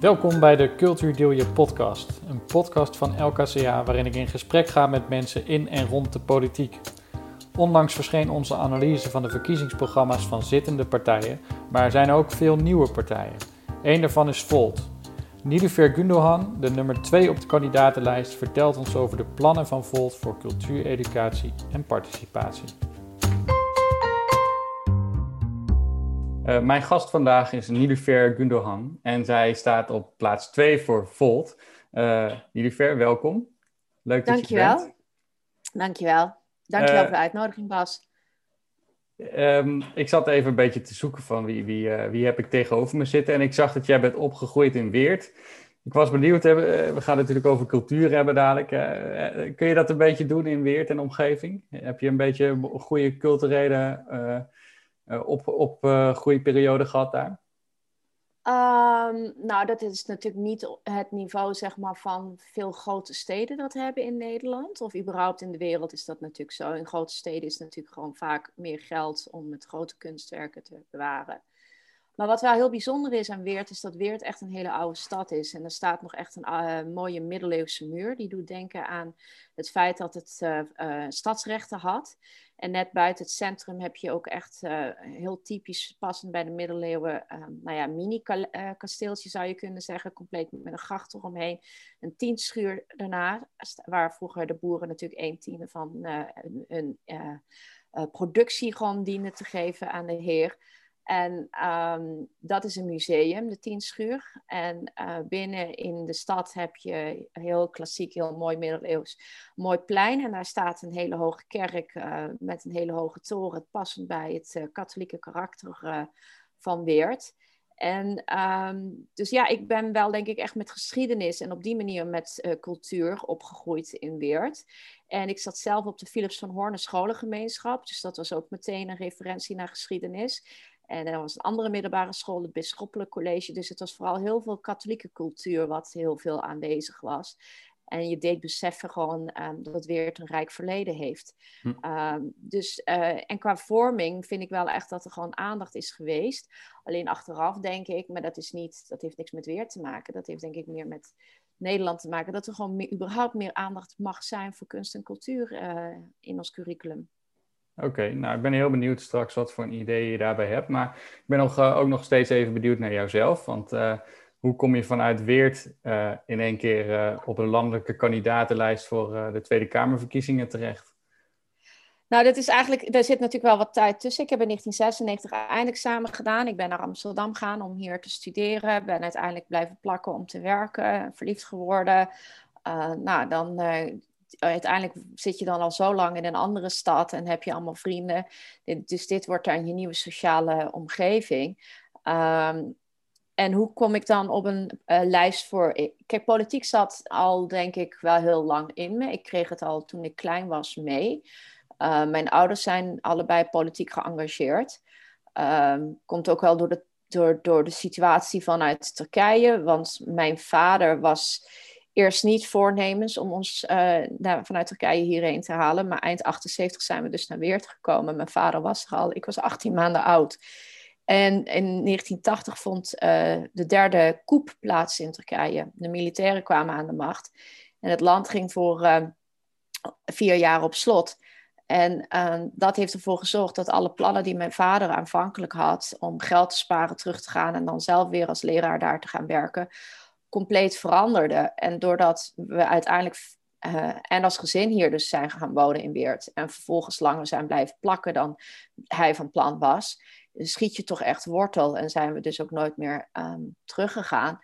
Welkom bij de Cultuur Deel Je podcast, een podcast van LKCA waarin ik in gesprek ga met mensen in en rond de politiek. Onlangs verscheen onze analyse van de verkiezingsprogramma's van zittende partijen, maar er zijn ook veel nieuwe partijen. Eén daarvan is Volt. Nilufer Gundogan, de nummer 2 op de kandidatenlijst, vertelt ons over de plannen van Volt voor cultuur, educatie en participatie. Uh, mijn gast vandaag is Nilufer Gundogan en zij staat op plaats 2 voor Volt. Uh, Nilufer, welkom. Leuk dat Dankjewel. je bent. Dankjewel. Dankjewel uh, voor de uitnodiging, Bas. Um, ik zat even een beetje te zoeken van wie, wie, uh, wie heb ik tegenover me zitten. En ik zag dat jij bent opgegroeid in Weert. Ik was benieuwd, we gaan het natuurlijk over cultuur hebben dadelijk. Kun je dat een beetje doen in Weert en omgeving? Heb je een beetje goede culturele op, op groeiperiode gehad daar? Um, nou, dat is natuurlijk niet het niveau zeg maar, van veel grote steden dat hebben in Nederland. Of überhaupt in de wereld is dat natuurlijk zo. In grote steden is natuurlijk gewoon vaak meer geld om met grote kunstwerken te bewaren. Maar wat wel heel bijzonder is aan Weert, is dat Weert echt een hele oude stad is. En er staat nog echt een uh, mooie middeleeuwse muur. Die doet denken aan het feit dat het stadsrechten had. En net buiten het centrum heb je ook echt heel typisch passend bij de middeleeuwen, nou ja, mini-kasteeltje zou je kunnen zeggen. Compleet met een gracht eromheen. Een tientschuur daarna, waar vroeger de boeren natuurlijk een tiende van hun productie gewoon dienden te geven aan de heer. En um, dat is een museum, de Tienschuur. En uh, binnen in de stad heb je heel klassiek, heel mooi middeleeuws, mooi plein. En daar staat een hele hoge kerk uh, met een hele hoge toren, passend bij het uh, katholieke karakter van Weert. En um, dus ja, ik ben wel denk ik echt met geschiedenis en op die manier met cultuur opgegroeid in Weert. En ik zat zelf op de Philips van Hoorn scholengemeenschap, dus dat was ook meteen een referentie naar geschiedenis. En er was een andere middelbare school, het Bisschoppelijk College. Dus het was vooral heel veel katholieke cultuur wat heel veel aanwezig was. En je deed beseffen gewoon um, dat het weer een rijk verleden heeft. Hm. Um, dus, uh, en qua vorming vind ik wel echt dat er gewoon aandacht is geweest. Alleen achteraf denk ik, maar dat, is niet, dat heeft niks met weer te maken. Dat heeft denk ik meer met Nederland te maken. Dat er gewoon meer, überhaupt meer aandacht mag zijn voor kunst en cultuur uh, in ons curriculum. Oké, nou ik ben heel benieuwd straks wat voor een idee je daarbij hebt. Maar ik ben nog, uh, ook nog steeds even benieuwd naar jouzelf. Want uh, hoe kom je vanuit Weert uh, in één keer op een landelijke kandidatenlijst voor de Tweede Kamerverkiezingen terecht? Nou, dat is eigenlijk, daar zit natuurlijk wel wat tijd tussen. Ik heb in 1996 eindexamen gedaan. Ik ben naar Amsterdam gegaan om hier te studeren. Ben uiteindelijk blijven plakken om te werken. Verliefd geworden. nou, dan uiteindelijk zit je dan al zo lang in een andere stad en heb je allemaal vrienden. Dus dit wordt dan je nieuwe sociale omgeving. Um, en hoe kom ik dan op een uh, lijst voor. Kijk, politiek zat al, denk ik, wel heel lang in me. Ik kreeg het al toen ik klein was mee. Uh, mijn ouders zijn allebei politiek geëngageerd. Um, komt ook wel door de, door, door de situatie vanuit Turkije. Want mijn vader was eerst niet voornemens om ons naar, vanuit Turkije hierheen te halen. Maar eind 78 zijn we dus naar Weert gekomen. Mijn vader was er al, ik was 18 maanden oud. En in 1980 vond uh, de derde coup plaats in Turkije. De militairen kwamen aan de macht. En het land ging voor uh, vier jaar op slot. En uh, dat heeft ervoor gezorgd dat alle plannen die mijn vader aanvankelijk had om geld te sparen, terug te gaan en dan zelf weer als leraar daar te gaan werken, compleet veranderde. En doordat we uiteindelijk uh, en als gezin hier dus zijn gaan wonen in Weert en vervolgens langer zijn blijven plakken dan hij van plan was, schiet je toch echt wortel en zijn we dus ook nooit meer um, teruggegaan.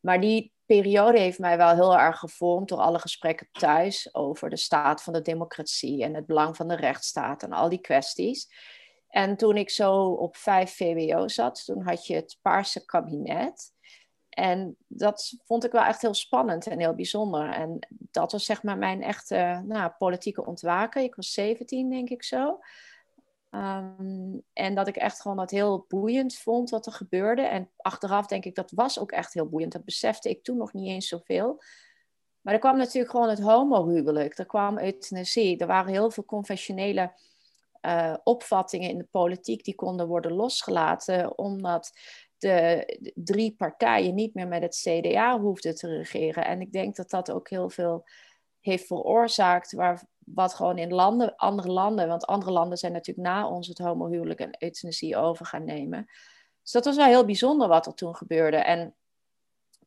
Maar die periode heeft mij wel heel erg gevormd door alle gesprekken thuis over de staat van de democratie en het belang van de rechtsstaat en al die kwesties. En toen ik zo op 5 VWO zat, toen had je het Paarse kabinet. En dat vond ik wel echt heel spannend en heel bijzonder. En dat was zeg maar mijn echte nou, politieke ontwaken. Ik was 17, denk ik zo. Um, en dat ik echt gewoon dat heel boeiend vond wat er gebeurde. En achteraf denk ik, dat was ook echt heel boeiend. Dat besefte ik toen nog niet eens zoveel. Maar er kwam natuurlijk gewoon het homohuwelijk. Er kwam euthanasie. Er waren heel veel conventionele uh, opvattingen in de politiek die konden worden losgelaten. Omdat de, drie partijen niet meer met het CDA hoefden te regeren. En ik denk dat dat ook heel veel heeft veroorzaakt, waar, wat gewoon in landen, andere landen, want andere landen zijn natuurlijk na ons het homohuwelijk en euthanasie over gaan nemen. Dus dat was wel heel bijzonder wat er toen gebeurde. En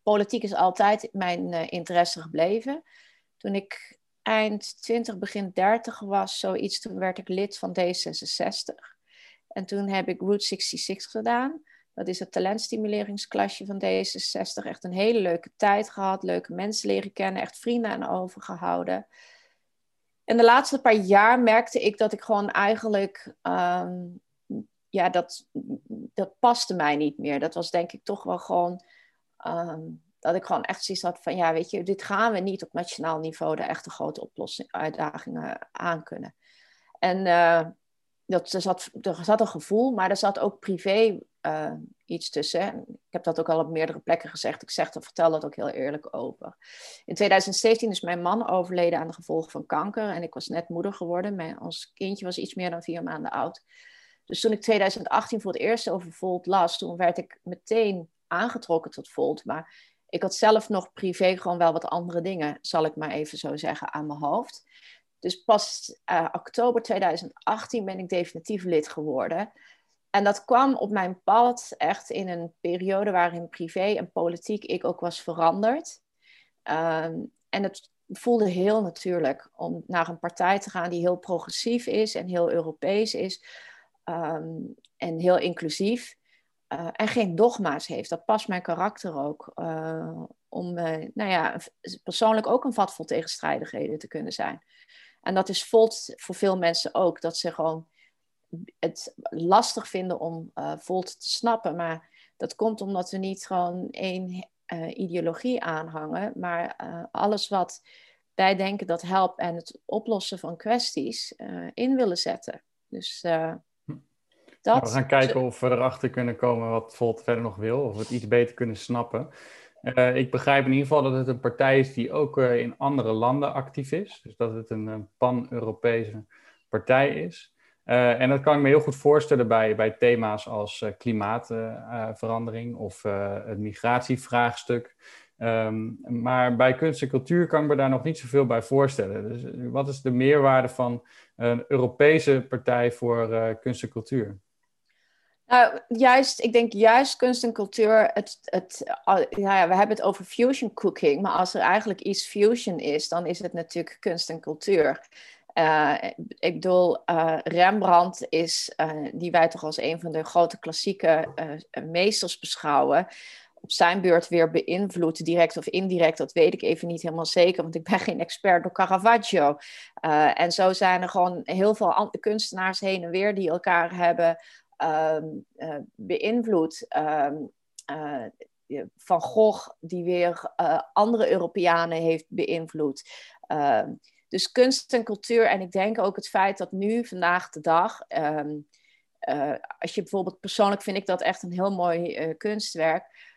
politiek is altijd mijn uh, interesse gebleven. Toen ik eind 20, begin 30 was, zoiets, toen werd ik lid van D66. En toen heb ik Route 66 gedaan. Dat is het talentstimuleringsklassje van D66. Echt een hele leuke tijd gehad, leuke mensen leren kennen, echt vrienden aan overgehouden. En de laatste paar jaar merkte ik dat ik gewoon eigenlijk, ehm, ja, dat, dat paste mij niet meer. Dat was denk ik toch wel gewoon, ehm, dat ik gewoon echt zoiets had van, ja, weet je, dit gaan we niet op nationaal niveau de echte grote oplossing, uitdagingen aankunnen. En uh, dat, er, zat, er zat een gevoel, maar er zat ook privé uh, iets tussen. Ik heb dat ook al op meerdere plekken gezegd. Ik zeg, vertel dat ook heel eerlijk over. In 2017 is mijn man overleden aan de gevolgen van kanker. En ik was net moeder geworden. Mijn, ons kindje was iets meer dan vier maanden oud. Dus toen ik 2018 voor het eerst over Volt las, toen werd ik meteen aangetrokken tot Volt. Maar ik had zelf nog privé gewoon wel wat andere dingen, zal ik maar even zo zeggen, aan mijn hoofd. Dus pas uh, oktober 2018 ben ik definitief lid geworden. En dat kwam op mijn pad echt in een periode waarin privé en politiek ik ook was veranderd. Um, en het voelde heel natuurlijk om naar een partij te gaan die heel progressief is en heel Europees is. Um, en heel inclusief. Uh, en geen dogma's heeft. Dat past mijn karakter ook. Uh, om nou ja, persoonlijk ook een vat vol tegenstrijdigheden te kunnen zijn. En dat is Volt voor veel mensen ook. Dat ze gewoon het lastig vinden om uh, Volt te snappen. Maar dat komt omdat we niet gewoon één uh, ideologie aanhangen. Maar uh, alles wat wij denken dat helpt en het oplossen van kwesties in willen zetten. Dus hm. dat... we gaan kijken of we erachter kunnen komen wat Volt verder nog wil. Of we het iets beter kunnen snappen. Uh, ik begrijp in ieder geval dat het een partij is die ook uh, in andere landen actief is. Dus dat het een, een pan-Europese partij is. En dat kan ik me heel goed voorstellen bij, bij thema's als klimaatverandering of het migratievraagstuk. Um, maar bij kunst en cultuur kan ik me daar nog niet zoveel bij voorstellen. Dus wat is de meerwaarde van een Europese partij voor kunst en cultuur? Nou, juist, ik denk juist kunst en cultuur, het, het, ja, we hebben het over fusion cooking, maar als er eigenlijk iets fusion is, dan is het natuurlijk kunst en cultuur. Uh, ik bedoel, uh, Rembrandt is, uh, die wij toch als een van de grote klassieke meesters beschouwen, op zijn beurt weer beïnvloed, direct of indirect, dat weet ik even niet helemaal zeker, want ik ben geen expert door Caravaggio. en zo zijn er gewoon heel veel kunstenaars heen en weer die elkaar hebben beïnvloed. Um, uh, van Gogh, die weer uh, andere Europeanen heeft beïnvloed. Ehm, dus kunst en cultuur. En ik denk ook het feit dat nu, vandaag de dag. als je bijvoorbeeld persoonlijk vind ik dat echt een heel mooi kunstwerk.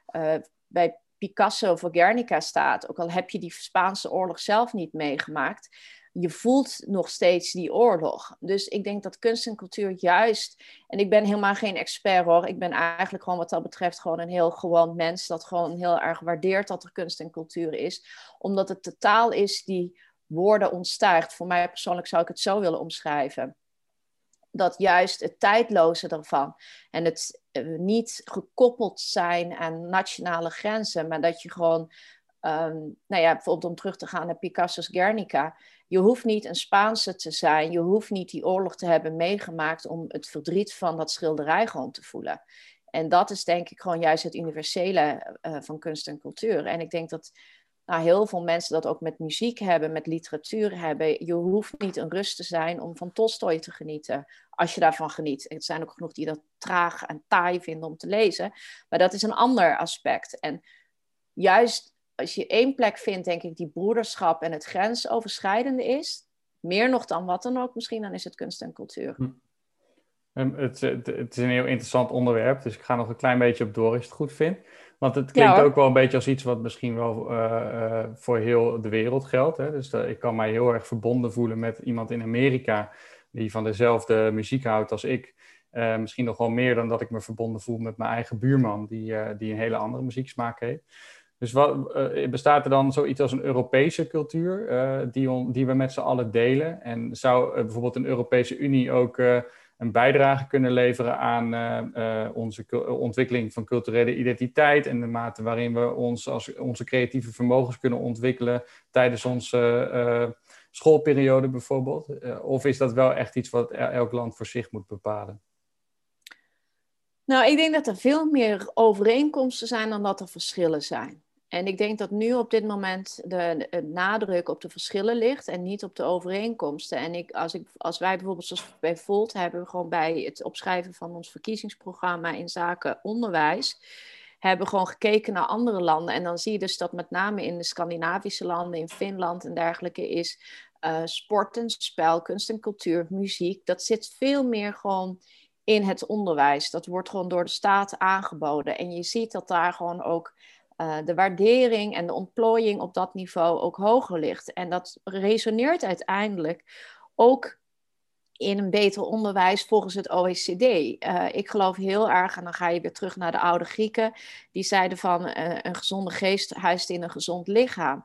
bij Picasso voor Guernica staat. Ook al heb je die Spaanse oorlog zelf niet meegemaakt je voelt nog steeds die oorlog. Dus ik denk dat kunst en cultuur juist. En ik ben helemaal geen expert hoor. Ik ben eigenlijk gewoon wat dat betreft gewoon een heel gewoon mens. Dat gewoon heel erg waardeert dat er kunst en cultuur is. Omdat het de taal is die woorden ontstijgt. Voor mij persoonlijk zou ik het zo willen omschrijven. Dat juist het tijdloze ervan en het eh, niet gekoppeld zijn aan nationale grenzen, maar dat je gewoon, um, nou ja, bijvoorbeeld om terug te gaan naar Picasso's Guernica, je hoeft niet een Spaanse te zijn, je hoeft niet die oorlog te hebben meegemaakt om het verdriet van dat schilderij gewoon te voelen. En dat is denk ik gewoon juist het universele uh, van kunst en cultuur. En ik denk dat nou, heel veel mensen dat ook met muziek hebben, met literatuur hebben. Je hoeft niet een rust te zijn om van Tolstoy te genieten, als je daarvan geniet. Er zijn ook genoeg die dat traag en taai vinden om te lezen. Maar dat is een ander aspect. En juist als je één plek vindt, denk ik, die broederschap en het grensoverschrijdende is, meer nog dan wat dan ook misschien, dan is het kunst en cultuur. Hm. Um, het, het, het, is een heel interessant onderwerp, dus ik ga nog een klein beetje op door als je het goed vindt. Want het klinkt ook wel een beetje als iets wat misschien wel uh, uh, voor heel de wereld geldt. Hè? Dus uh, ik kan mij heel erg verbonden voelen met iemand in Amerika die van dezelfde muziek houdt als ik. misschien nog wel meer dan dat ik me verbonden voel met mijn eigen buurman, die, die een hele andere muzieksmaak heeft. Dus wat, bestaat er dan zoiets als een Europese cultuur die, die we met z'n allen delen? En zou bijvoorbeeld een Europese Unie ook een bijdrage kunnen leveren aan onze ontwikkeling van culturele identiteit en de mate waarin we ons als onze creatieve vermogens kunnen ontwikkelen tijdens onze schoolperiode bijvoorbeeld? of is dat wel echt iets wat elk land voor zich moet bepalen? Nou, ik denk dat er veel meer overeenkomsten zijn dan dat er verschillen zijn. En ik denk dat nu op dit moment de, nadruk op de verschillen ligt en niet op de overeenkomsten. En ik, als, ik, als wij bijvoorbeeld, zoals bij Volt hebben, we gewoon bij het opschrijven van ons verkiezingsprogramma in zaken onderwijs, hebben gewoon gekeken naar andere landen. En dan zie je dus dat met name in de Scandinavische landen, in Finland en dergelijke, is uh, sport spel, kunst en cultuur, muziek, dat zit veel meer gewoon in het onderwijs. Dat wordt gewoon door de staat aangeboden. En je ziet dat daar gewoon ook uh, de waardering en de ontplooiing op dat niveau ook hoger ligt. En dat resoneert uiteindelijk ook in een beter onderwijs volgens het OECD. Eh, ik geloof heel erg, en dan ga je weer terug naar de oude Grieken, die zeiden van uh, een gezonde geest huist in een gezond lichaam.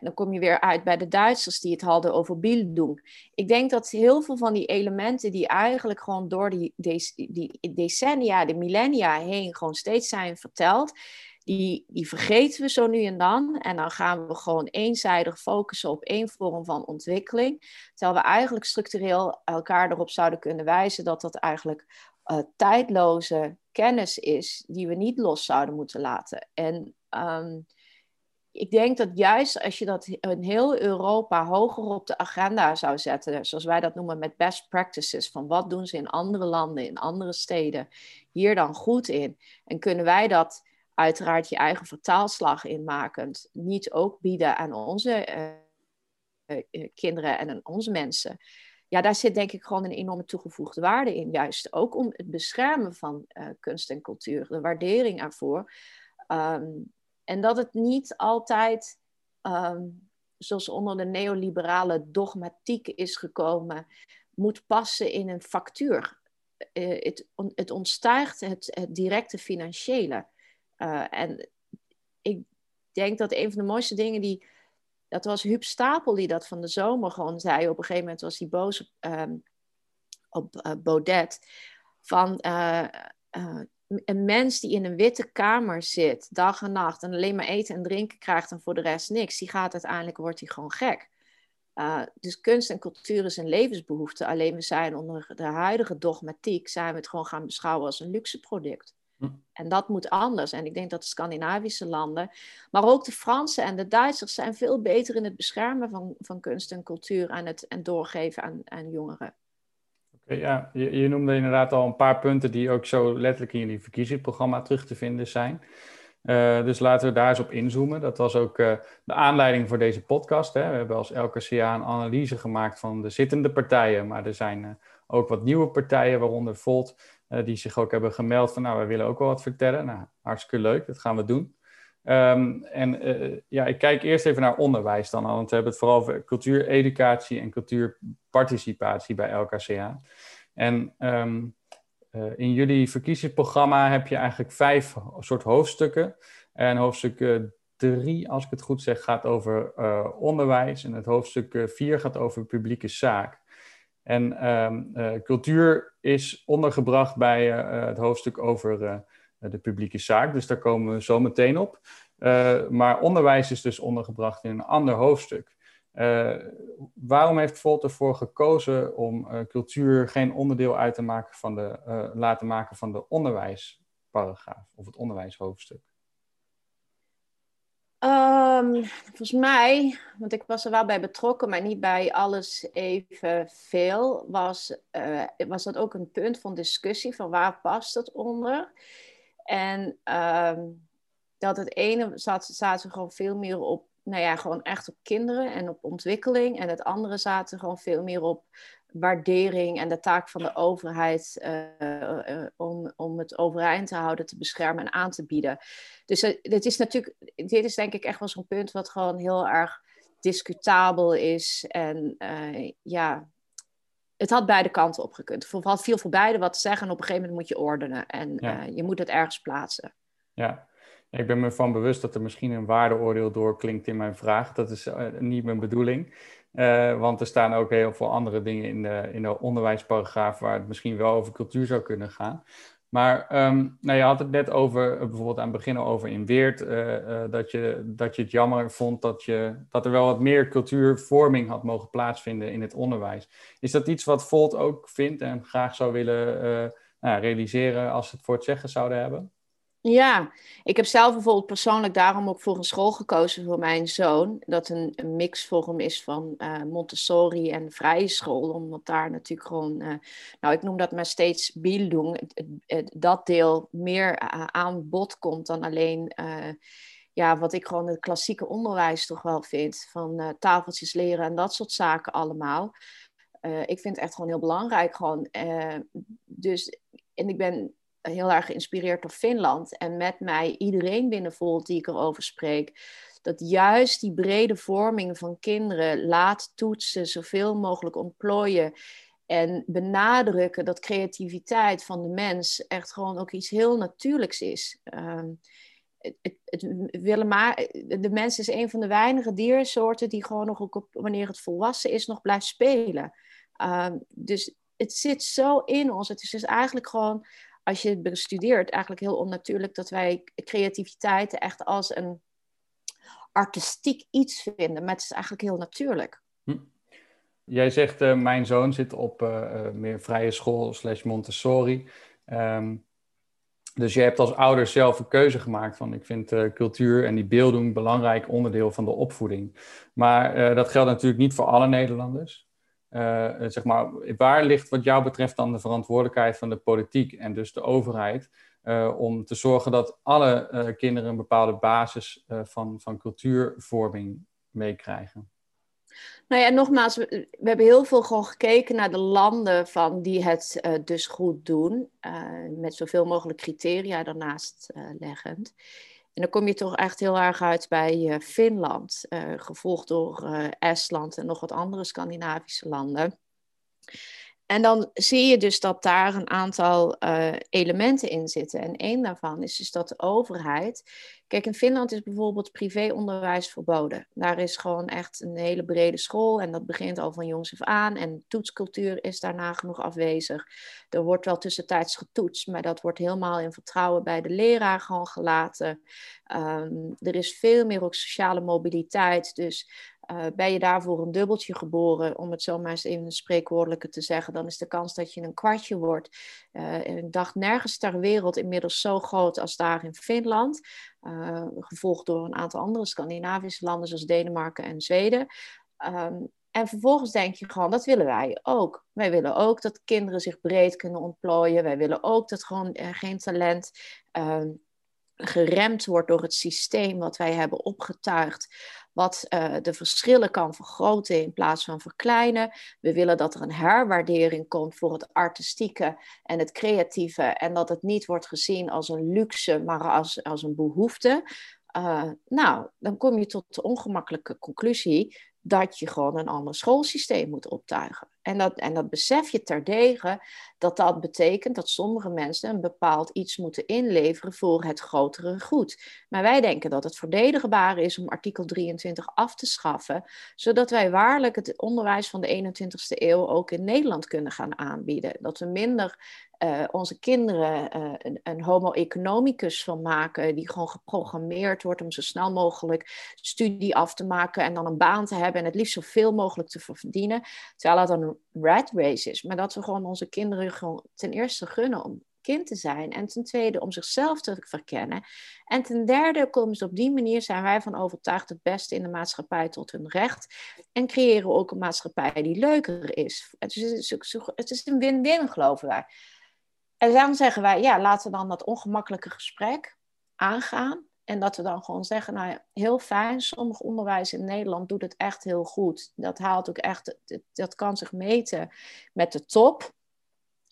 Dan kom je weer uit bij de Duitsers die het hadden over Bildung. Ik denk dat heel veel van die elementen die eigenlijk gewoon door die, die, die decennia, de millennia heen gewoon steeds zijn verteld, die, die vergeten we zo nu en dan. En dan gaan we gewoon eenzijdig focussen op één vorm van ontwikkeling. Terwijl we eigenlijk structureel elkaar erop zouden kunnen wijzen dat dat eigenlijk uh, tijdloze kennis is die we niet los zouden moeten laten. En um, ik denk dat juist als je dat in heel Europa hoger op de agenda zou zetten, zoals wij dat noemen met best practices, van wat doen ze in andere landen, in andere steden, hier dan goed in. En kunnen wij dat uiteraard je eigen vertaalslag inmakend niet ook bieden aan onze eh, eh, kinderen en aan onze mensen. Ja, daar zit denk ik gewoon een enorme toegevoegde waarde in. Juist ook om het beschermen van uh, kunst en cultuur, de waardering ervoor. Um, en dat het niet altijd, um, zoals onder de neoliberale dogmatiek is gekomen, moet passen in een factuur. Het, het ontstijgt het directe financiële. Uh, en ik denk dat een van de mooiste dingen die. Dat was Huub Stapel die dat van de zomer gewoon zei. Op een gegeven moment was hij boos op, uh, Baudet. Van uh, een mens die in een witte kamer zit, dag en nacht, en alleen maar eten en drinken krijgt en voor de rest niks, die gaat uiteindelijk, wordt hij gewoon gek. Dus kunst en cultuur is een levensbehoefte. Alleen we zijn onder de huidige dogmatiek, zijn we het gewoon gaan beschouwen als een luxe product. Hm. En dat moet anders. En ik denk dat de Scandinavische landen, maar ook de Fransen en de Duitsers zijn veel beter in het beschermen van, van kunst en cultuur en het en doorgeven aan, aan jongeren. Okay, ja, je, je, noemde inderdaad al een paar punten die ook zo letterlijk in jullie verkiezingsprogramma terug te vinden zijn. Uh, dus laten we daar eens op inzoomen. Dat was ook uh, de aanleiding voor deze podcast. Hè. We hebben als LKCA een analyse gemaakt van de zittende partijen, maar er zijn uh, ook wat nieuwe partijen, waaronder Volt, die zich ook hebben gemeld van, nou, wij willen ook wel wat vertellen. Nou, hartstikke leuk, dat gaan we doen. Um, en uh, ja, ik kijk eerst even naar onderwijs dan, want we hebben het vooral over cultuur, educatie en cultuurparticipatie bij LKCA. En um, uh, in jullie verkiezingsprogramma heb je eigenlijk vijf soort hoofdstukken. En hoofdstuk drie, als ik het goed zeg, gaat over onderwijs. En het hoofdstuk vier gaat over publieke zaak. En um, uh, cultuur is ondergebracht bij uh, het hoofdstuk over de publieke zaak, dus daar komen we zo meteen op. maar onderwijs is dus ondergebracht in een ander hoofdstuk. waarom heeft Volt ervoor gekozen om cultuur geen onderdeel uit te maken van de, laten maken van de onderwijsparagraaf of het onderwijshoofdstuk? Um, volgens mij, want ik was er wel bij betrokken, maar niet bij alles evenveel, was, uh, was dat ook een punt van discussie van waar past het onder. En um, dat het ene zat, zaten gewoon veel meer op, nou ja, gewoon echt op kinderen en op ontwikkeling. En het andere zaten gewoon veel meer op waardering en de taak van de overheid uh, om, om het overeind te houden, te beschermen en aan te bieden. Dus uh, dit is natuurlijk, dit is denk ik echt wel zo'n punt wat gewoon heel erg discutabel is. En ja, het had beide kanten op gekund. Er valt veel voor beide wat te zeggen en op een gegeven moment moet je ordenen. En je moet het ergens plaatsen. Ja, ik ben me van bewust dat er misschien een waardeoordeel doorklinkt in mijn vraag. Dat is niet mijn bedoeling. Want er staan ook heel veel andere dingen in de, in de onderwijsparagraaf waar het misschien wel over cultuur zou kunnen gaan. Maar um, nou, je had het net over, eh, bijvoorbeeld aan het begin over in Weert, uh, dat, je, dat je het jammer vond dat, je, dat er wel wat meer cultuurvorming had mogen plaatsvinden in het onderwijs. Is dat iets wat Volt ook vindt en graag zou willen nou, realiseren als ze het voor het zeggen zouden hebben? Ja, ik heb zelf bijvoorbeeld persoonlijk daarom ook voor een school gekozen voor mijn zoon. Dat een, een mixvorm is van uh, Montessori en vrije school. Omdat daar natuurlijk gewoon, uh, nou ik noem dat maar steeds Bildung, dat deel meer uh, aan bod komt dan alleen ja, wat ik gewoon het klassieke onderwijs toch wel vind. Van tafeltjes leren en dat soort zaken allemaal. ik vind het echt gewoon heel belangrijk. Gewoon, dus, en ik ben heel erg geïnspireerd door Finland. En met mij iedereen binnen Volt die ik erover spreek. Dat juist die brede vorming van kinderen laat toetsen, zoveel mogelijk ontplooien. En benadrukken dat creativiteit van de mens echt gewoon ook iets heel natuurlijks is. Ehm, het, het, willen maar, de mens is een van de weinige diersoorten die gewoon nog ook wanneer het volwassen is, nog blijft spelen. Ehm, dus het zit zo in ons. Het is dus eigenlijk gewoon als je het bestudeert, eigenlijk heel onnatuurlijk dat wij creativiteit echt als een artistiek iets vinden. Maar het is eigenlijk heel natuurlijk. Hm. Jij zegt, uh, mijn zoon zit op uh, meer vrije school slash Montessori. Um, dus je hebt als ouder zelf een keuze gemaakt van ik vind cultuur en die beelding een belangrijk onderdeel van de opvoeding. Maar dat geldt natuurlijk niet voor alle Nederlanders. Uh, zeg maar, waar ligt wat jou betreft dan de verantwoordelijkheid van de politiek en dus de overheid uh, om te zorgen dat alle kinderen een bepaalde basis van, van cultuurvorming meekrijgen? Nou ja, nogmaals, we, we, hebben heel veel gewoon gekeken naar de landen van die het dus goed doen, met zoveel mogelijk criteria daarnaast leggend. En dan kom je toch echt heel erg uit bij uh, Finland, uh, gevolgd door uh, Estland en nog wat andere Scandinavische landen. En dan zie je dus dat daar een aantal elementen in zitten. En één daarvan is dus dat de overheid Kijk, in Finland is bijvoorbeeld privéonderwijs verboden. Daar is gewoon echt een hele brede school en dat begint al van jongs af aan. En toetscultuur is daarna genoeg afwezig. Er wordt wel tussentijds getoetst, maar dat wordt helemaal in vertrouwen bij de leraar gewoon gelaten. Ehm, er is veel meer ook sociale mobiliteit. Dus uh, ben je daarvoor een dubbeltje geboren, om het zo maar eens even een spreekwoordelijke te zeggen, dan is de kans dat je een kwartje wordt. Uh, ik dacht nergens ter wereld inmiddels zo groot als daar in Finland. Uh, gevolgd door een aantal andere Scandinavische landen zoals Denemarken en Zweden. Um, en vervolgens denk je gewoon, dat willen wij ook. Wij willen ook dat kinderen zich breed kunnen ontplooien. Wij willen ook dat gewoon geen talent uh, geremd wordt door het systeem wat wij hebben opgetuigd wat uh, de verschillen kan vergroten in plaats van verkleinen. We willen dat er een herwaardering komt voor het artistieke en het creatieve en dat het niet wordt gezien als een luxe, maar als, als een behoefte. Uh, nou, dan kom je tot de ongemakkelijke conclusie dat je gewoon een ander schoolsysteem moet optuigen. En dat, en dat besef je terdege dat dat betekent dat sommige mensen een bepaald iets moeten inleveren voor het grotere goed. Maar wij denken dat het verdedigbaar is om artikel 23 af te schaffen, zodat wij waarlijk het onderwijs van de 21ste eeuw ook in Nederland kunnen gaan aanbieden. Dat we minder uh, onze kinderen een, een, homo economicus van maken, die gewoon geprogrammeerd wordt om zo snel mogelijk studie af te maken en dan een baan te hebben en het liefst zoveel mogelijk te verdienen. Terwijl dat een rat race is, maar dat we gewoon onze kinderen gewoon ten eerste gunnen om kind te zijn en ten tweede om zichzelf te verkennen. En ten derde komen ze op die manier, zijn wij van overtuigd, het beste in de maatschappij tot hun recht. En creëren ook een maatschappij die leuker is. Het is, het is een win-win, geloven wij. En dan zeggen wij, ja, laten we dan dat ongemakkelijke gesprek aangaan. En dat we dan gewoon zeggen, nou ja, heel fijn, sommig onderwijs in Nederland doet het echt heel goed. Dat haalt ook echt, dat kan zich meten met de top.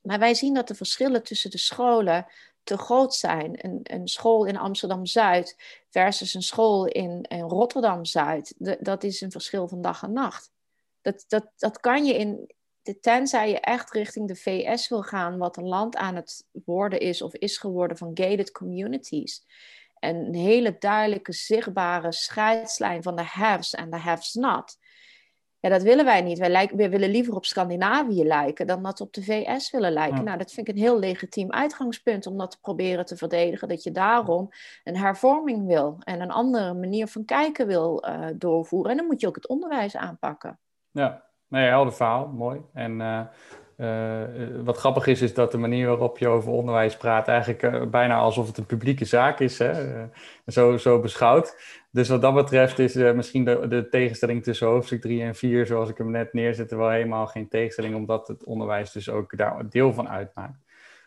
Maar wij zien dat de verschillen tussen de scholen te groot zijn. Een, een school in Amsterdam-Zuid versus een school in, in Rotterdam-Zuid, dat is een verschil van dag en nacht. Dat, dat, dat kan je in tenzij je echt richting de VS wil gaan, wat een land aan het worden is of is geworden van gated communities. En een hele duidelijke, zichtbare scheidslijn van de haves en de haves not. Ja, dat willen wij niet. Wij, lijken, wij willen liever op Scandinavië lijken dan dat op de VS willen lijken. Nou, dat vind ik een heel legitiem uitgangspunt om dat te proberen te verdedigen. Dat je daarom een hervorming wil en een andere manier van kijken wil uh, doorvoeren. En dan moet je ook het onderwijs aanpakken. Ja, nee, helder verhaal, mooi. En uh, uh, wat grappig is, is dat de manier waarop je over onderwijs praat eigenlijk uh, bijna alsof het een publieke zaak is, hè? zo, zo beschouwd. Dus wat dat betreft is misschien de, de, tegenstelling tussen hoofdstuk 3 en 4, zoals ik hem net neerzette, wel helemaal geen tegenstelling, omdat het onderwijs dus ook daar deel van uitmaakt.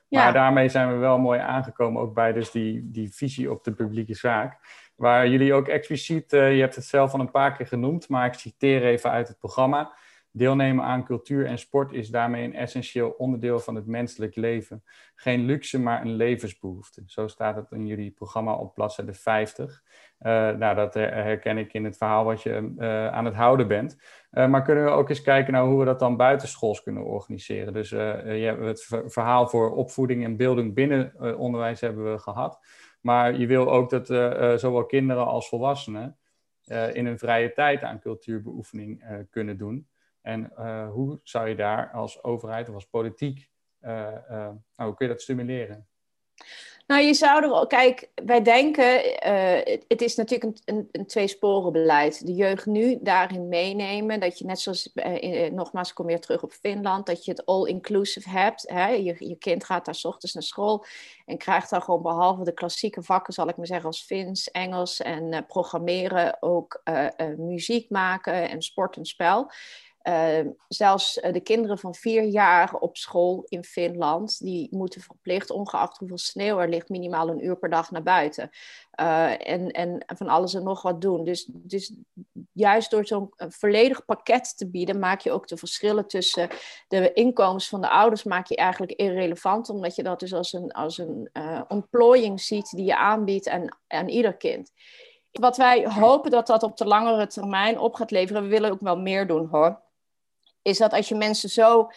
Ja. Maar daarmee zijn we wel mooi aangekomen, ook bij dus die, die visie op de publieke zaak. Waar jullie ook expliciet, je hebt het zelf al een paar keer genoemd, maar ik citeer even uit het programma. Deelnemen aan cultuur en sport is daarmee een essentieel onderdeel van het menselijk leven. Geen luxe, maar een levensbehoefte. Zo staat het in jullie programma op bladzijde 50. Uh, nou, dat herken ik in het verhaal wat je uh, aan het houden bent. Uh, maar kunnen we ook eens kijken naar hoe we dat dan buitenschools kunnen organiseren? Dus je het verhaal voor opvoeding en beelding binnen onderwijs hebben we gehad. Maar je wil ook dat zowel kinderen als volwassenen in hun vrije tijd aan cultuurbeoefening kunnen doen. En uh, hoe zou je daar als overheid of als politiek, uh, uh, nou, hoe kun je dat stimuleren? Nou, je zou er, kijk, wij denken, het is natuurlijk een, een, een tweesporenbeleid. De jeugd nu daarin meenemen, dat je net zoals, nogmaals, kom weer terug op Finland, dat je het all-inclusive hebt. Hè? Je, je kind gaat daar s ochtends naar school en krijgt daar gewoon behalve de klassieke vakken, zal ik maar zeggen, als Fins, Engels en programmeren, ook muziek maken en sport en spel. Uh, zelfs eh, de kinderen van vier jaar op school in Finland, die moeten verplicht, ongeacht hoeveel sneeuw er ligt, minimaal een uur per dag naar buiten. Uh, en, en van alles en nog wat doen. Dus, dus juist door zo'n volledig pakket te bieden, maak je ook de verschillen tussen de inkomens van de ouders, maak je eigenlijk irrelevant, omdat je dat dus als een, als een ontplooiing ziet die je aanbiedt aan, aan ieder kind. Wat wij hopen dat dat op de langere termijn op gaat leveren, we willen ook wel meer doen hoor is dat als je mensen zo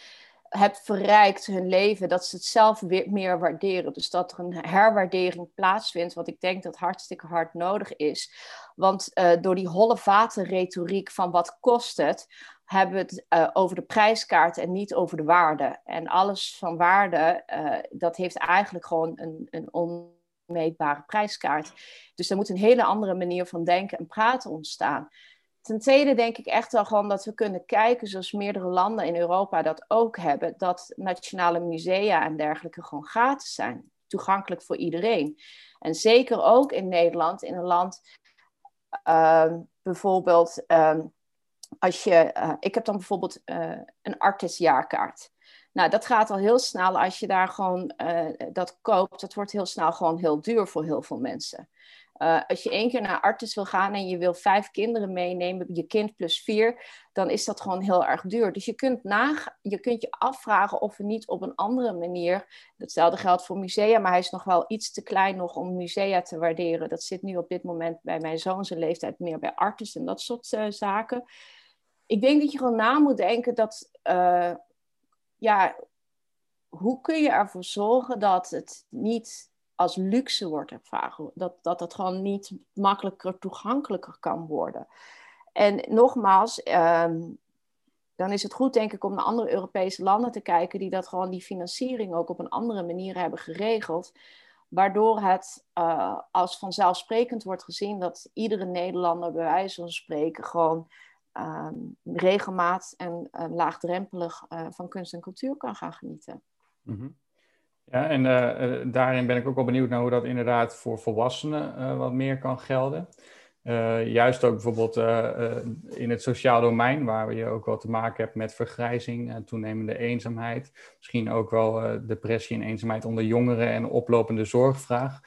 hebt verrijkt hun leven, dat ze het zelf weer meer waarderen. Dus dat er een herwaardering plaatsvindt, wat ik denk dat hartstikke hard nodig is. Want uh, door die holle vatenretoriek van wat kost het, hebben we het uh, over de prijskaart en niet over de waarde. En alles van waarde, uh, dat heeft eigenlijk gewoon een, een onmeetbare prijskaart. Dus er moet een hele andere manier van denken en praten ontstaan. Ten tweede denk ik echt wel gewoon dat we kunnen kijken, zoals meerdere landen in Europa dat ook hebben, dat nationale musea en dergelijke gewoon gratis zijn. Toegankelijk voor iedereen. En zeker ook in Nederland, in een land, uh, bijvoorbeeld, uh, als je, uh, ik heb dan bijvoorbeeld uh, een artistjaarkaart. Nou, dat gaat al heel snel als je daar gewoon uh, dat koopt. Dat wordt heel snel gewoon heel duur voor heel veel mensen. Uh, als je één keer naar artis wil gaan en je wil vijf kinderen meenemen, je kind plus vier, dan is dat gewoon heel erg duur. Dus je kunt, na, je, kunt je afvragen of we niet op een andere manier, hetzelfde geldt voor musea, maar hij is nog wel iets te klein nog om musea te waarderen. Dat zit nu op dit moment bij mijn zoon zijn leeftijd meer bij artis en dat soort uh, zaken. Ik denk dat je gewoon na moet denken dat, uh, ja, hoe kun je ervoor zorgen dat het niet als luxe wordt ervaren. Dat, dat het gewoon niet makkelijker toegankelijker kan worden. En nogmaals, ehm, dan is het goed denk ik om naar andere Europese landen te kijken die dat gewoon die financiering ook op een andere manier hebben geregeld. Waardoor het uh, als vanzelfsprekend wordt gezien dat iedere Nederlander bij wijze van spreken gewoon um, regelmaat en uh, laagdrempelig uh, van kunst en cultuur kan gaan genieten. Mm. Ja, en uh, daarin ben ik ook wel benieuwd naar hoe dat inderdaad voor volwassenen uh, wat meer kan gelden. Juist ook bijvoorbeeld in het sociaal domein, waar je ook wel te maken hebt met vergrijzing en toenemende eenzaamheid. Misschien ook wel depressie en eenzaamheid onder jongeren en oplopende zorgvraag.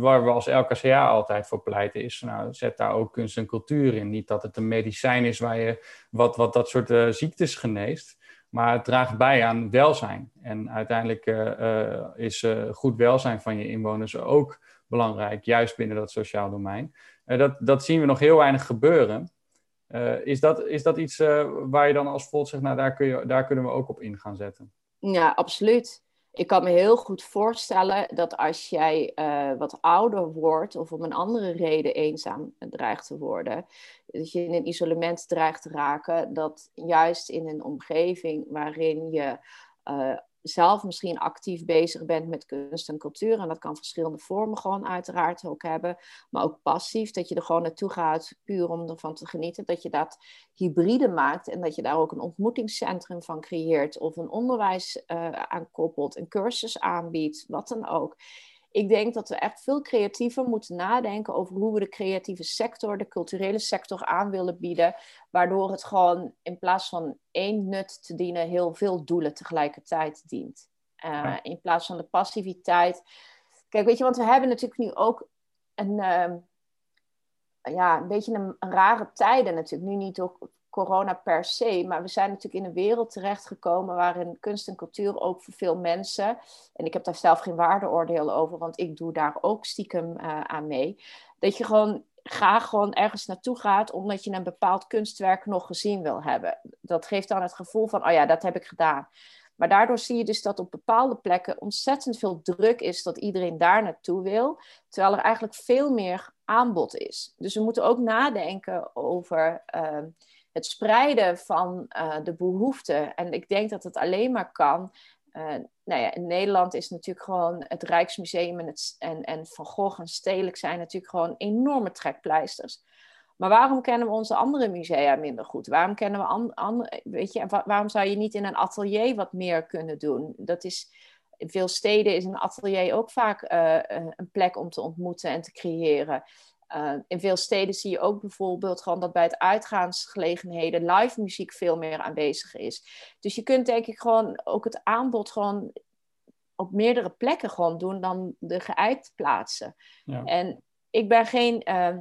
waar we als LKCA altijd voor pleiten is, nou, zet daar ook kunst en cultuur in. Niet dat het een medicijn is waar je wat, wat dat soort ziektes geneest. Maar het draagt bij aan welzijn. En uiteindelijk uh, uh, is uh, goed welzijn van je inwoners ook belangrijk, juist binnen dat sociaal domein. dat, dat zien we nog heel weinig gebeuren. is, dat, is dat iets waar je dan als Volt zegt, nou daar, kun je, daar kunnen we ook op in gaan zetten? Ja, absoluut ik kan me heel goed voorstellen dat als jij uh, wat ouder wordt of om een andere reden eenzaam dreigt te worden, dat je in een isolement dreigt te raken, dat juist in een omgeving waarin je uh, zelf misschien actief bezig bent met kunst en cultuur. En dat kan verschillende vormen gewoon uiteraard ook hebben. Maar ook passief, dat je er gewoon naartoe gaat puur om ervan te genieten. Dat je dat hybride maakt en dat je daar ook een ontmoetingscentrum van creëert. Of een onderwijs uh, aan koppelt, een cursus aanbiedt, wat dan ook ik denk dat we echt veel creatiever moeten nadenken over hoe we de creatieve sector, de culturele sector aan willen bieden. Waardoor het gewoon in plaats van één nut te dienen, heel veel doelen tegelijkertijd dient. Uh, In plaats van de passiviteit. Kijk, weet je, want we hebben natuurlijk nu ook een, uh, ja, een beetje een, een, rare tijden natuurlijk. Nu niet ook corona per se, maar we zijn natuurlijk in een wereld terechtgekomen waarin kunst en cultuur ook voor veel mensen, en ik heb daar zelf geen waardeoordeel over, want ik doe daar ook stiekem uh, aan mee, dat je gewoon graag gewoon ergens naartoe gaat omdat je een bepaald kunstwerk nog gezien wil hebben. Dat geeft dan het gevoel van, oh ja, dat heb ik gedaan. Maar daardoor zie je dus dat op bepaalde plekken ontzettend veel druk is dat iedereen daar naartoe wil, terwijl er eigenlijk veel meer aanbod is. Dus we moeten ook nadenken over uh, het spreiden van uh, de behoeften. En ik denk dat het alleen maar kan. Uh, nou ja, in Nederland is natuurlijk gewoon het Rijksmuseum en, het, en, en Van Gogh en Stedelijk zijn natuurlijk gewoon enorme trekpleisters. Maar waarom kennen we onze andere musea minder goed? Waarom kennen we andere, weet je, waarom zou je niet in een atelier wat meer kunnen doen? Dat is, in veel steden is een atelier ook vaak uh, een plek om te ontmoeten en te creëren. Uh, in veel steden zie je ook bijvoorbeeld gewoon dat bij het uitgaansgelegenheden live muziek veel meer aanwezig is. Dus je kunt denk ik gewoon ook het aanbod gewoon op meerdere plekken gewoon doen dan de geëikte plaatsen. Ja. En ik ben geen uh,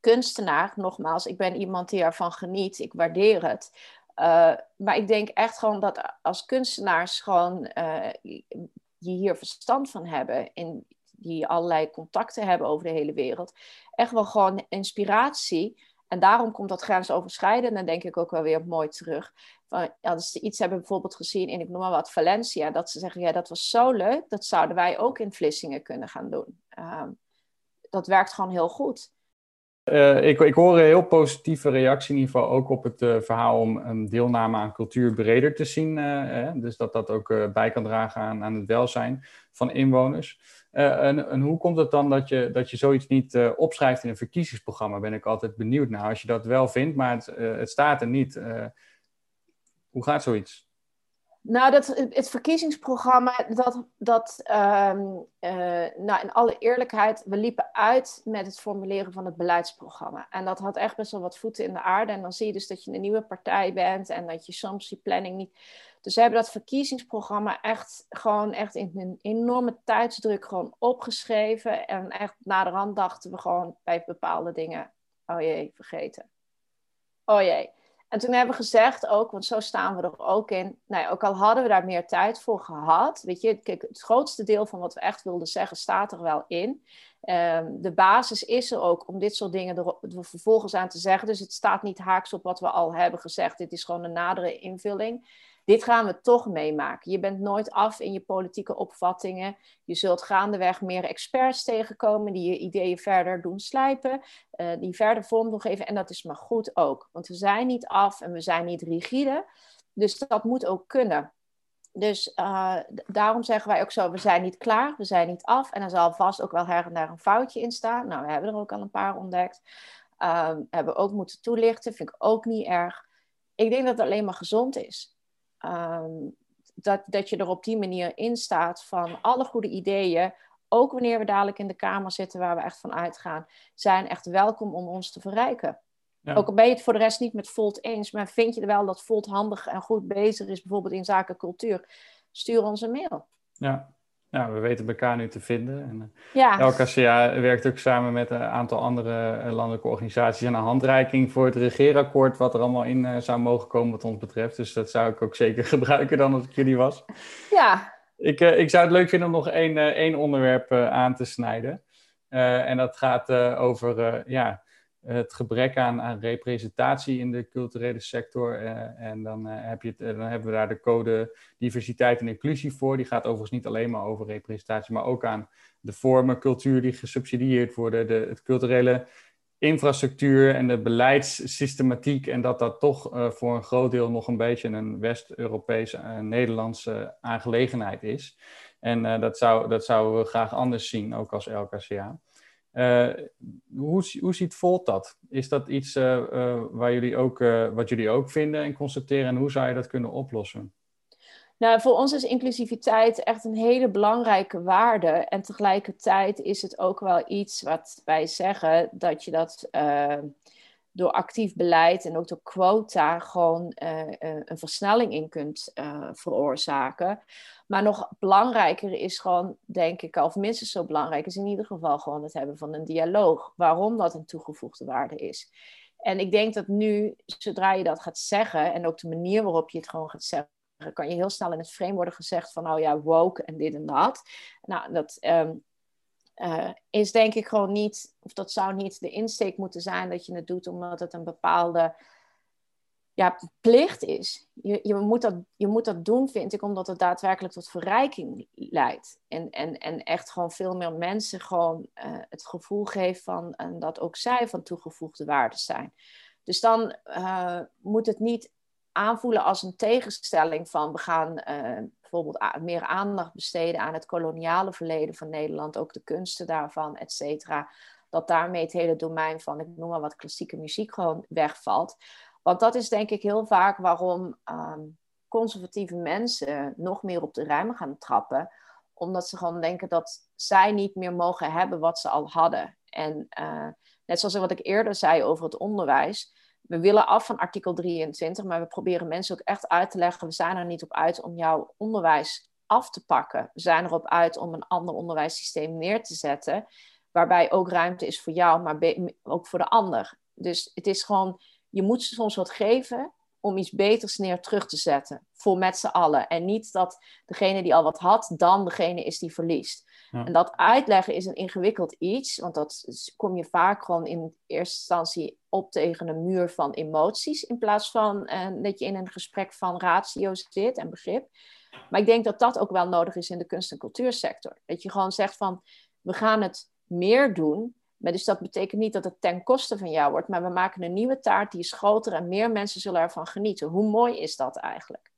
kunstenaar, nogmaals, ik ben iemand die ervan geniet, ik waardeer het. Uh, maar ik denk echt gewoon dat als kunstenaars gewoon je hier verstand van hebben in die allerlei contacten hebben over de hele wereld, echt wel gewoon inspiratie. En daarom komt dat grensoverschrijdend en denk ik ook wel weer mooi terug. Van, als ze iets hebben bijvoorbeeld gezien in, ik noem maar wat, Valencia, dat ze zeggen, ja, dat was zo leuk, dat zouden wij ook in Vlissingen kunnen gaan doen. Uh, dat werkt gewoon heel goed. Uh, ik, ik, hoor een heel positieve reactie in ieder geval ook op het uh, verhaal om een deelname aan cultuur breder te zien. Uh, dus dat dat ook bij kan dragen aan, aan het welzijn van inwoners. En, hoe komt het dan dat je, dat je zoiets niet opschrijft in een verkiezingsprogramma? Ben ik altijd benieuwd naar. Als je dat wel vindt, maar het, het staat er niet. hoe gaat zoiets? Nou, dat, het verkiezingsprogramma, dat, dat um, nou, in alle eerlijkheid, we liepen uit met het formuleren van het beleidsprogramma. En dat had echt best wel wat voeten in de aarde. En dan zie je dus dat je een nieuwe partij bent en dat je soms die planning niet dus we hebben dat verkiezingsprogramma echt gewoon echt in een enorme tijdsdruk gewoon opgeschreven. En echt na de rand dachten we gewoon bij bepaalde dingen, oh jee, vergeten. Oh jee. En toen hebben we gezegd ook, want zo staan we er ook in. Nou ja, ook al hadden we daar meer tijd voor gehad. Weet je, kijk, het grootste deel van wat we echt wilden zeggen staat er wel in. Um, de basis is er ook om dit soort dingen er, er, vervolgens aan te zeggen. Dus het staat niet haaks op wat we al hebben gezegd. Dit is gewoon een nadere invulling dit gaan we toch meemaken. Je bent nooit af in je politieke opvattingen. Je zult gaandeweg meer experts tegenkomen die je ideeën verder doen slijpen, uh, die verder vorm geven. En dat is maar goed ook, want we zijn niet af en we zijn niet rigide. Dus dat moet ook kunnen. Dus uh, daarom zeggen wij ook zo, we zijn niet klaar, we zijn niet af. En er zal vast ook wel her en daar een foutje in staan. Nou, we hebben er ook al een paar ontdekt. Hebben we ook moeten toelichten, vind ik ook niet erg. Ik denk dat het alleen maar gezond is. Ehm, dat, dat je er op die manier in staat van alle goede ideeën, ook wanneer we dadelijk in de kamer zitten waar we echt van uitgaan, zijn echt welkom om ons te verrijken. Ook al ben je het voor de rest niet met Volt eens, maar vind je wel dat Volt handig en goed bezig is, bijvoorbeeld in zaken cultuur, stuur ons een mail. Ja, ja, we weten elkaar nu te vinden. En, uh, ja. LKCA werkt ook samen met een aantal andere eh, landelijke organisaties aan een handreiking voor het regeerakkoord, wat er allemaal in uh, zou mogen komen wat ons betreft. Dus dat zou ik ook zeker gebruiken dan als ik jullie was. Ja. Ik, ik zou het leuk vinden om nog één, één onderwerp aan te snijden. en dat gaat over ja, het gebrek aan, representatie in de culturele sector. en dan, heb je het, dan hebben we daar de code diversiteit en inclusie voor. Die gaat overigens niet alleen maar over representatie, maar ook aan de vormen cultuur die gesubsidieerd worden, de, het culturele infrastructuur en de beleidssystematiek en dat dat toch voor een groot deel nog een beetje een West-Europese, Nederlandse aangelegenheid is. En dat, zou, dat zouden we graag anders zien, ook als LKCA. Hoe, hoe ziet Volt dat? Is dat iets waar jullie ook, wat jullie ook vinden en constateren en hoe zou je dat kunnen oplossen? Nou, voor ons is inclusiviteit echt een hele belangrijke waarde. En tegelijkertijd is het ook wel iets wat wij zeggen dat je dat door actief beleid en ook door quota gewoon uh, een versnelling in kunt veroorzaken. Maar nog belangrijker is gewoon, denk ik, of minstens zo belangrijk, is in ieder geval gewoon het hebben van een dialoog. Waarom dat een toegevoegde waarde is. En ik denk dat nu, zodra je dat gaat zeggen, en ook de manier waarop je het gewoon gaat zeggen kan je heel snel in het frame worden gezegd van, nou ja, woke en dit en dat. Nou, dat ehm, eh, is denk ik gewoon niet, of dat zou niet de insteek moeten zijn dat je het doet omdat het een bepaalde ja, plicht is. Je, je, moet dat, je moet dat doen, vind ik, omdat het daadwerkelijk tot verrijking leidt. En, en, en echt gewoon veel meer mensen gewoon uh, het gevoel geeft van, en dat ook zij van toegevoegde waarde zijn. Dus dan uh, moet het niet aanvoelen als een tegenstelling van we gaan uh, bijvoorbeeld meer aandacht besteden aan het koloniale verleden van Nederland, ook de kunsten daarvan, et cetera. Dat daarmee het hele domein van, ik noem maar wat, klassieke muziek gewoon wegvalt. Want dat is denk ik heel vaak waarom um, conservatieve mensen nog meer op de ruim gaan trappen. Omdat ze gewoon denken dat zij niet meer mogen hebben wat ze al hadden. En uh, net zoals wat ik eerder zei over het onderwijs we willen af van artikel 23, maar we proberen mensen ook echt uit te leggen, we zijn er niet op uit om jouw onderwijs af te pakken. We zijn erop uit om een ander onderwijssysteem neer te zetten, waarbij ook ruimte is voor jou, maar ook voor de ander. Dus het is gewoon, je moet soms wat geven om iets beters neer terug te zetten. Voor met z'n allen. En niet dat degene die al wat had, dan degene is die verliest. En dat uitleggen is een ingewikkeld iets, want dat kom je vaak gewoon in eerste instantie op tegen een muur van emoties, in plaats van uh, dat je in een gesprek van ratio zit en begrip. Maar ik denk dat dat ook wel nodig is in de kunst- en cultuursector. Dat je gewoon zegt van, we gaan het meer doen, maar dus dat betekent niet dat het ten koste van jou wordt, maar we maken een nieuwe taart die is groter en meer mensen zullen ervan genieten. Hoe mooi is dat eigenlijk?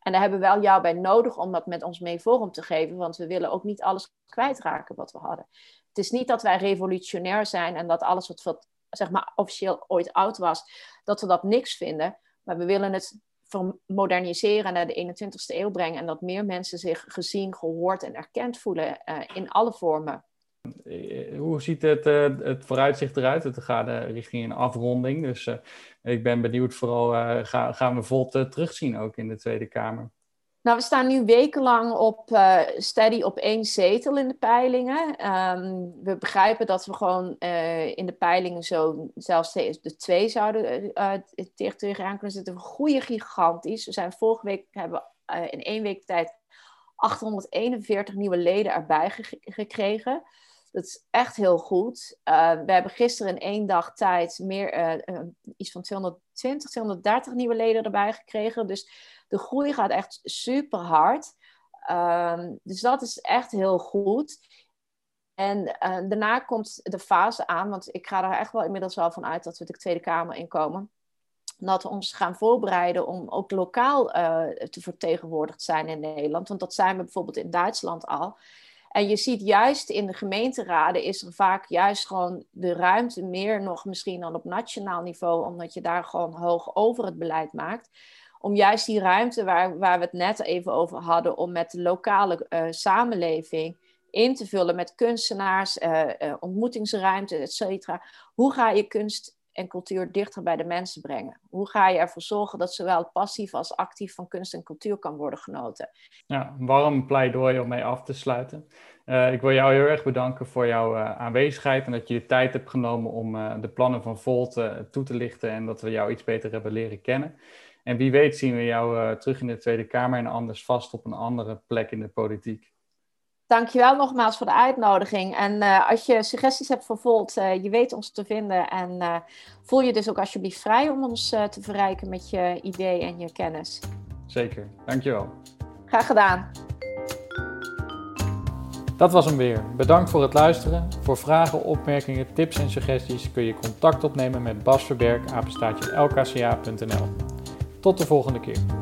En daar hebben we wel jou bij nodig om dat met ons mee vorm te geven, want we willen ook niet alles kwijtraken wat we hadden. Het is niet dat wij revolutionair zijn en dat alles wat, zeg maar officieel ooit oud was, dat we dat niks vinden, maar we willen het moderniseren en naar de 21ste eeuw brengen en dat meer mensen zich gezien, gehoord en erkend voelen uh, in alle vormen. Eh, hoe ziet het, uh, het vooruitzicht eruit? Het gaat richting een afronding, dus ik ben benieuwd vooral, ga, gaan we Volt terugzien ook in de Tweede Kamer? Nou, we staan nu wekenlang op steady op één zetel in de peilingen. Um, we begrijpen dat we gewoon in de peilingen zo zelfs de twee zouden tegen tegenaan kunnen zitten. We groeien gigantisch. We zijn vorige week hebben in één week tijd 841 nieuwe leden erbij gekregen. Dat is echt heel goed. Uh, we hebben gisteren in één dag tijd meer, uh, uh, iets van 220, 230 nieuwe leden erbij gekregen. Dus de groei gaat echt super hard. Ehm, dus dat is echt heel goed. En daarna komt de fase aan, want ik ga er echt wel inmiddels wel van uit dat we de Tweede Kamer inkomen. Dat we ons gaan voorbereiden om ook lokaal te vertegenwoordigd zijn in Nederland. Want dat zijn we bijvoorbeeld in Duitsland al. En je ziet juist in de gemeenteraden is er vaak juist gewoon de ruimte meer nog misschien dan op nationaal niveau, omdat je daar gewoon hoog over het beleid maakt. Om juist die ruimte waar, waar we het net even over hadden, om met de lokale uh, samenleving in te vullen met kunstenaars, uh, uh, ontmoetingsruimte, et cetera. Hoe ga je kunst en cultuur dichter bij de mensen brengen? Hoe ga je ervoor zorgen dat zowel passief als actief van kunst en cultuur kan worden genoten? Ja, warm pleidooi om mee af te sluiten. Uh, ik wil jou heel erg bedanken voor jouw uh, aanwezigheid en dat je de tijd hebt genomen om uh, de plannen van Volt toe te lichten en dat we jou iets beter hebben leren kennen. En wie weet zien we jou terug in de Tweede Kamer en anders vast op een andere plek in de politiek. Dankjewel nogmaals voor de uitnodiging. En uh, als je suggesties hebt voor Volt, uh, je weet ons te vinden. En uh, voel je dus ook alsjeblieft vrij om ons te verrijken met je idee en je kennis. Zeker, dankjewel. Graag gedaan. Dat was hem weer. Bedankt voor het luisteren. Voor vragen, opmerkingen, tips en suggesties kun je contact opnemen met Bas Verberg, apenstaatje lkca.nl. Tot de volgende keer.